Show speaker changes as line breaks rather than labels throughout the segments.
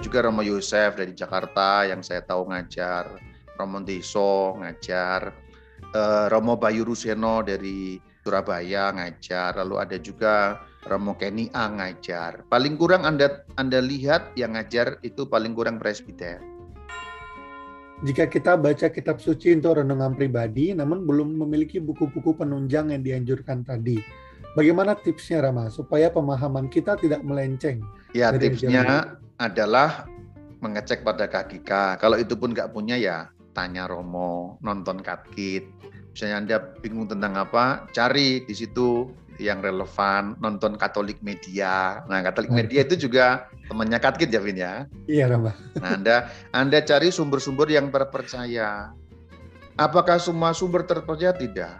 juga Romo Yosef dari Jakarta yang saya tahu ngajar, Romo Deso ngajar, uh, Romo Bayu Ruseno dari Surabaya ngajar, lalu ada juga Romo Kenny A ngajar. Paling kurang Anda Anda lihat yang ngajar itu paling kurang presbiter.
Jika kita baca kitab suci untuk renungan pribadi, namun belum memiliki buku-buku penunjang yang dianjurkan tadi, bagaimana tipsnya Rama supaya pemahaman kita tidak melenceng?
Ya, tipsnya adalah mengecek pada KGK. Kalau itu pun nggak punya ya tanya Romo, nonton katkit. Misalnya Anda bingung tentang apa, cari di situ yang relevan, nonton Katolik Media. Nah, Katolik Media itu juga temannya Katkit ya, Vin ya?
Iya, Rama.
Nah, Anda Anda cari sumber-sumber yang terpercaya. Apakah semua sumber terpercaya? Tidak.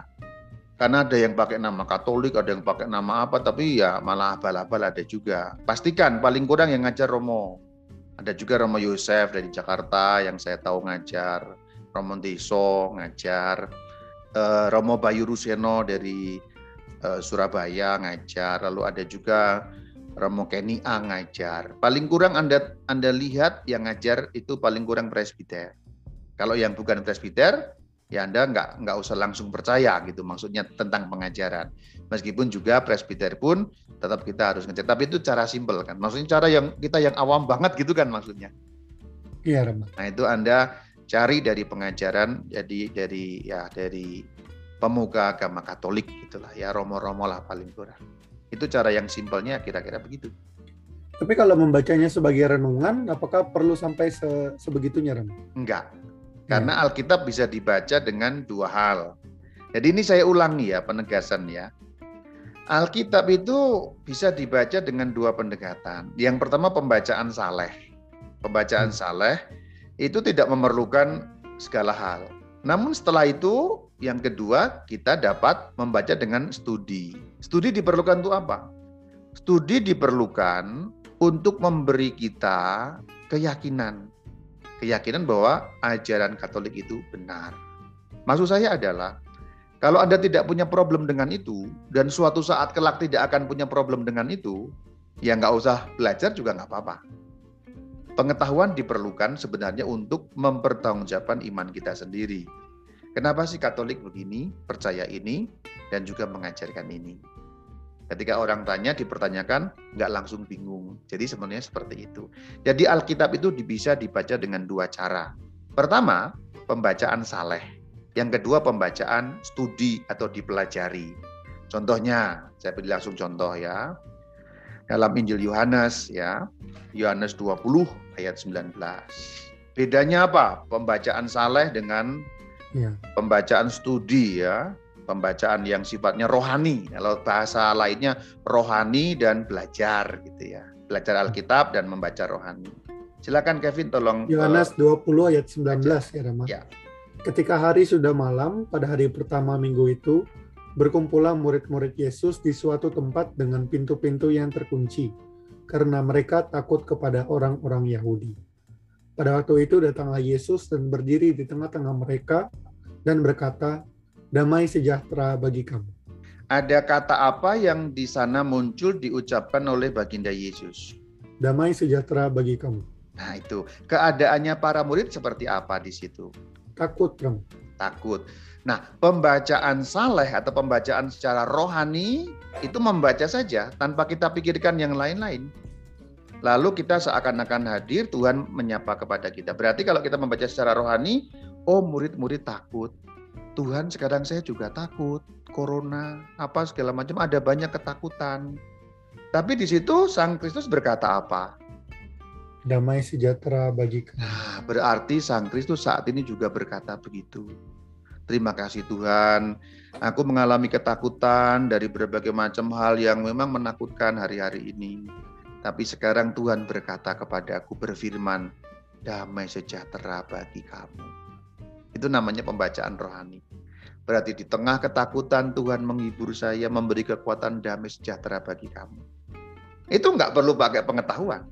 Karena ada yang pakai nama Katolik, ada yang pakai nama apa, tapi ya malah abal-abal ada juga. Pastikan paling kurang yang ngajar Romo. Ada juga Romo Yosef dari Jakarta yang saya tahu ngajar. Romo Deso ngajar. Uh, Romo Bayu Ruseno dari uh, Surabaya ngajar, lalu ada juga Romo Kenny A ngajar. Paling kurang Anda Anda lihat yang ngajar itu paling kurang presbiter. Kalau yang bukan presbiter, ya Anda nggak nggak usah langsung percaya gitu maksudnya tentang pengajaran. Meskipun juga presbiter pun tetap kita harus ngajar. Tapi itu cara simpel kan. Maksudnya cara yang kita yang awam banget gitu kan maksudnya.
Iya, Rama.
Nah, itu Anda cari dari pengajaran jadi dari ya dari pemuka agama Katolik gitulah ya romo-romo lah paling kurang. Itu cara yang simpelnya kira-kira begitu.
Tapi kalau membacanya sebagai renungan, apakah perlu sampai se sebegitunya, Ram?
Enggak. Karena ya. Alkitab bisa dibaca dengan dua hal. Jadi ini saya ulangi ya penegasan ya. Alkitab itu bisa dibaca dengan dua pendekatan. Yang pertama pembacaan saleh. Pembacaan hmm. saleh itu tidak memerlukan segala hal. Namun setelah itu yang kedua kita dapat membaca dengan studi. Studi diperlukan untuk apa? Studi diperlukan untuk memberi kita keyakinan. Keyakinan bahwa ajaran Katolik itu benar. Maksud saya adalah kalau Anda tidak punya problem dengan itu dan suatu saat kelak tidak akan punya problem dengan itu, ya nggak usah belajar juga nggak apa-apa. Pengetahuan diperlukan sebenarnya untuk mempertanggungjawabkan iman kita sendiri. Kenapa sih Katolik begini, percaya ini, dan juga mengajarkan ini? Ketika orang tanya, dipertanyakan, nggak langsung bingung. Jadi sebenarnya seperti itu. Jadi Alkitab itu bisa dibaca dengan dua cara. Pertama, pembacaan saleh. Yang kedua, pembacaan studi atau dipelajari. Contohnya, saya pilih langsung contoh ya dalam Injil Yohanes ya. Yohanes 20 ayat 19. Bedanya apa? Pembacaan saleh dengan ya. pembacaan studi ya. Pembacaan yang sifatnya rohani. Kalau bahasa lainnya rohani dan belajar gitu ya. Belajar Alkitab dan membaca rohani. Silakan Kevin tolong
Yohanes 20 ayat 19 baca. ya Rama. Ya. Ketika hari sudah malam pada hari pertama minggu itu Berkumpullah murid-murid Yesus di suatu tempat dengan pintu-pintu yang terkunci, karena mereka takut kepada orang-orang Yahudi. Pada waktu itu datanglah Yesus dan berdiri di tengah-tengah mereka dan berkata, "Damai sejahtera bagi kamu."
Ada kata apa yang di sana muncul diucapkan oleh baginda Yesus?
Damai sejahtera bagi kamu.
Nah, itu. Keadaannya para murid seperti apa di situ?
Takut, Bang.
Takut. Nah, pembacaan saleh atau pembacaan secara rohani itu membaca saja tanpa kita pikirkan yang lain-lain. Lalu kita seakan-akan hadir, Tuhan menyapa kepada kita. Berarti kalau kita membaca secara rohani, oh murid-murid takut. Tuhan sekarang saya juga takut. Corona, apa segala macam, ada banyak ketakutan. Tapi di situ Sang Kristus berkata apa?
Damai sejahtera bagi
kamu. Nah, berarti Sang Kristus saat ini juga berkata begitu Terima kasih Tuhan. Aku mengalami ketakutan dari berbagai macam hal yang memang menakutkan hari-hari ini. Tapi sekarang Tuhan berkata kepada aku berfirman, damai sejahtera bagi kamu. Itu namanya pembacaan rohani. Berarti di tengah ketakutan Tuhan menghibur saya, memberi kekuatan damai sejahtera bagi kamu. Itu nggak perlu pakai pengetahuan.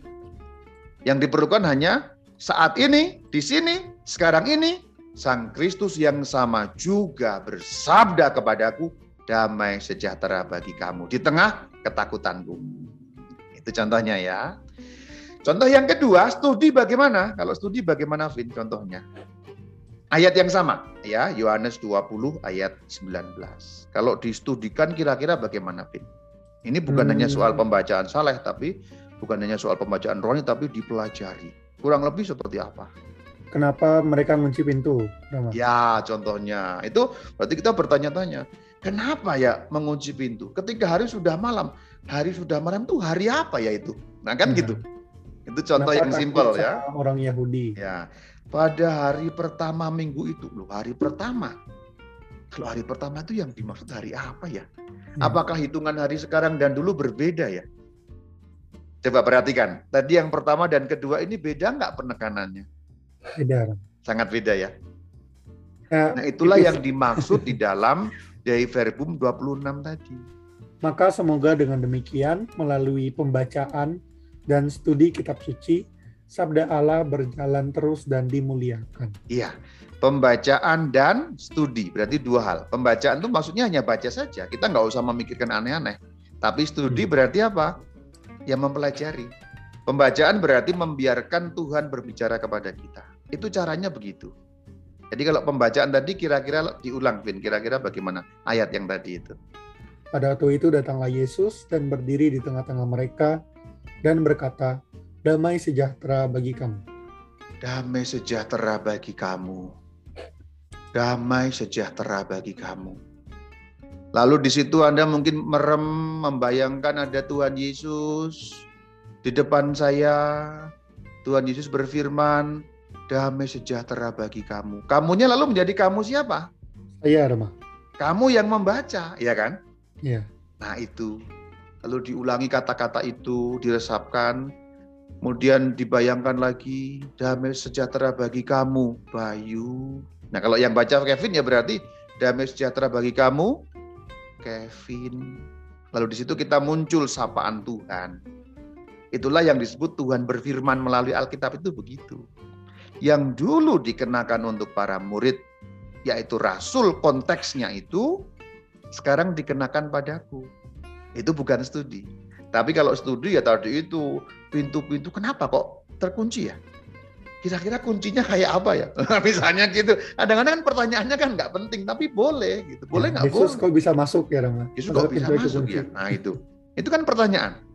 Yang diperlukan hanya saat ini, di sini, sekarang ini, Sang Kristus yang sama juga bersabda kepadaku, damai sejahtera bagi kamu di tengah ketakutanku. Itu contohnya ya. Contoh yang kedua, studi bagaimana? Kalau studi bagaimana, Vin? Contohnya. Ayat yang sama, ya, Yohanes 20 ayat 19. Kalau distudikan kira-kira bagaimana, Vin? Ini bukan hmm. hanya soal pembacaan saleh, tapi bukan hanya soal pembacaan rohani, tapi dipelajari. Kurang lebih seperti apa?
Kenapa mereka mengunci pintu?
Nama? Ya, contohnya. Itu berarti kita bertanya-tanya, kenapa ya mengunci pintu? Ketika hari sudah malam, hari sudah malam itu hari apa ya itu? Nah kan hmm. gitu. Itu contoh kenapa yang simpel ya.
Orang Yahudi.
Ya, pada hari pertama minggu itu loh hari pertama. Kalau hari pertama itu yang dimaksud hari apa ya? Hmm. apakah hitungan hari sekarang dan dulu berbeda ya? Coba perhatikan. Tadi yang pertama dan kedua ini beda nggak penekanannya?
Beda.
Sangat beda ya. Nah itulah itu... yang dimaksud di dalam dari verbum 26 tadi.
Maka semoga dengan demikian melalui pembacaan dan studi kitab suci sabda Allah berjalan terus dan dimuliakan.
Iya, pembacaan dan studi berarti dua hal. Pembacaan itu maksudnya hanya baca saja, kita nggak usah memikirkan aneh-aneh. Tapi studi hmm. berarti apa? Ya mempelajari. Pembacaan berarti membiarkan Tuhan berbicara kepada kita. Itu caranya begitu. Jadi kalau pembacaan tadi kira-kira diulang, Vin, kira-kira bagaimana ayat yang tadi itu?
Pada waktu itu datanglah Yesus dan berdiri di tengah-tengah mereka dan berkata, damai sejahtera bagi kamu.
Damai sejahtera bagi kamu. Damai sejahtera bagi kamu. Lalu di situ Anda mungkin merem membayangkan ada Tuhan Yesus di depan saya. Tuhan Yesus berfirman, damai sejahtera bagi kamu. Kamunya lalu menjadi kamu siapa?
Saya, Rama.
Kamu yang membaca, ya kan?
Iya.
Nah itu. Lalu diulangi kata-kata itu, diresapkan, Kemudian dibayangkan lagi damai sejahtera bagi kamu, Bayu. Nah kalau yang baca Kevin ya berarti damai sejahtera bagi kamu, Kevin. Lalu di situ kita muncul sapaan Tuhan. Itulah yang disebut Tuhan berfirman melalui Alkitab itu begitu. Yang dulu dikenakan untuk para murid, yaitu rasul konteksnya itu, sekarang dikenakan padaku. Itu bukan studi. Tapi kalau studi ya tadi itu pintu-pintu kenapa kok terkunci ya? Kira-kira kuncinya kayak apa ya? Misalnya gitu. Kadang-kadang kan pertanyaannya kan nggak penting, tapi boleh gitu. Boleh
nggak ya, boleh? Yesus kok bisa masuk ya, Rama?
Yesus kok bisa masuk ya? Nah itu. Itu kan pertanyaan.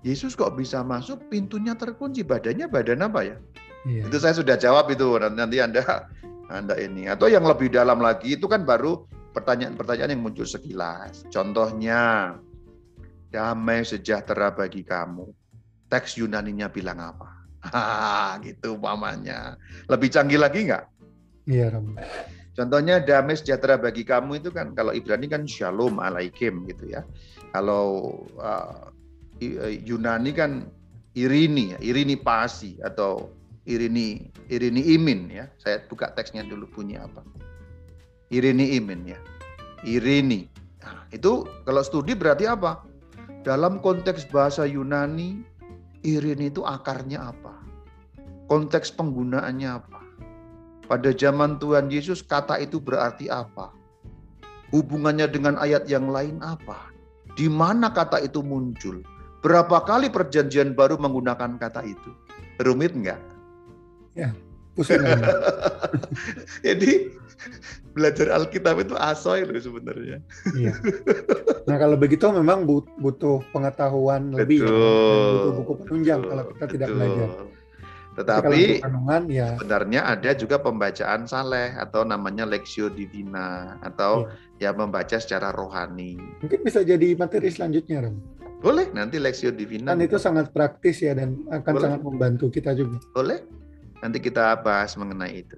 Yesus kok bisa masuk pintunya terkunci badannya badan apa ya iya. itu saya sudah jawab itu nanti anda anda ini atau yang lebih dalam lagi itu kan baru pertanyaan-pertanyaan yang muncul sekilas contohnya damai sejahtera bagi kamu. Teks Yunaninya bilang apa? Ah, gitu umpamanya. Lebih canggih lagi nggak?
Iya, Ram.
Contohnya damai sejahtera bagi kamu itu kan kalau Ibrani kan shalom alaikum gitu ya. Kalau uh, Yunani kan irini, irini pasi atau irini irini imin ya. Saya buka teksnya dulu bunyi apa. Irini imin ya. Irini. Nah, itu kalau studi berarti apa? Dalam konteks bahasa Yunani, irin itu akarnya apa? Konteks penggunaannya apa? Pada zaman Tuhan Yesus kata itu berarti apa? Hubungannya dengan ayat yang lain apa? Di mana kata itu muncul? Berapa kali perjanjian baru menggunakan kata itu? Rumit enggak?
Ya, pusing.
Jadi belajar Alkitab itu asoy loh sebenarnya. Iya.
Nah kalau begitu memang butuh pengetahuan Betul. lebih, ya. butuh buku penunjang kalau kita Betul. tidak belajar.
Tetapi kandungan, ya. sebenarnya ada juga pembacaan saleh atau namanya lexio divina atau ya. ya membaca secara rohani.
Mungkin bisa jadi materi selanjutnya, Ram.
Boleh, nanti lexio divina.
Kan itu sangat praktis ya dan akan Boleh. sangat membantu kita juga.
Boleh. Nanti kita bahas mengenai itu.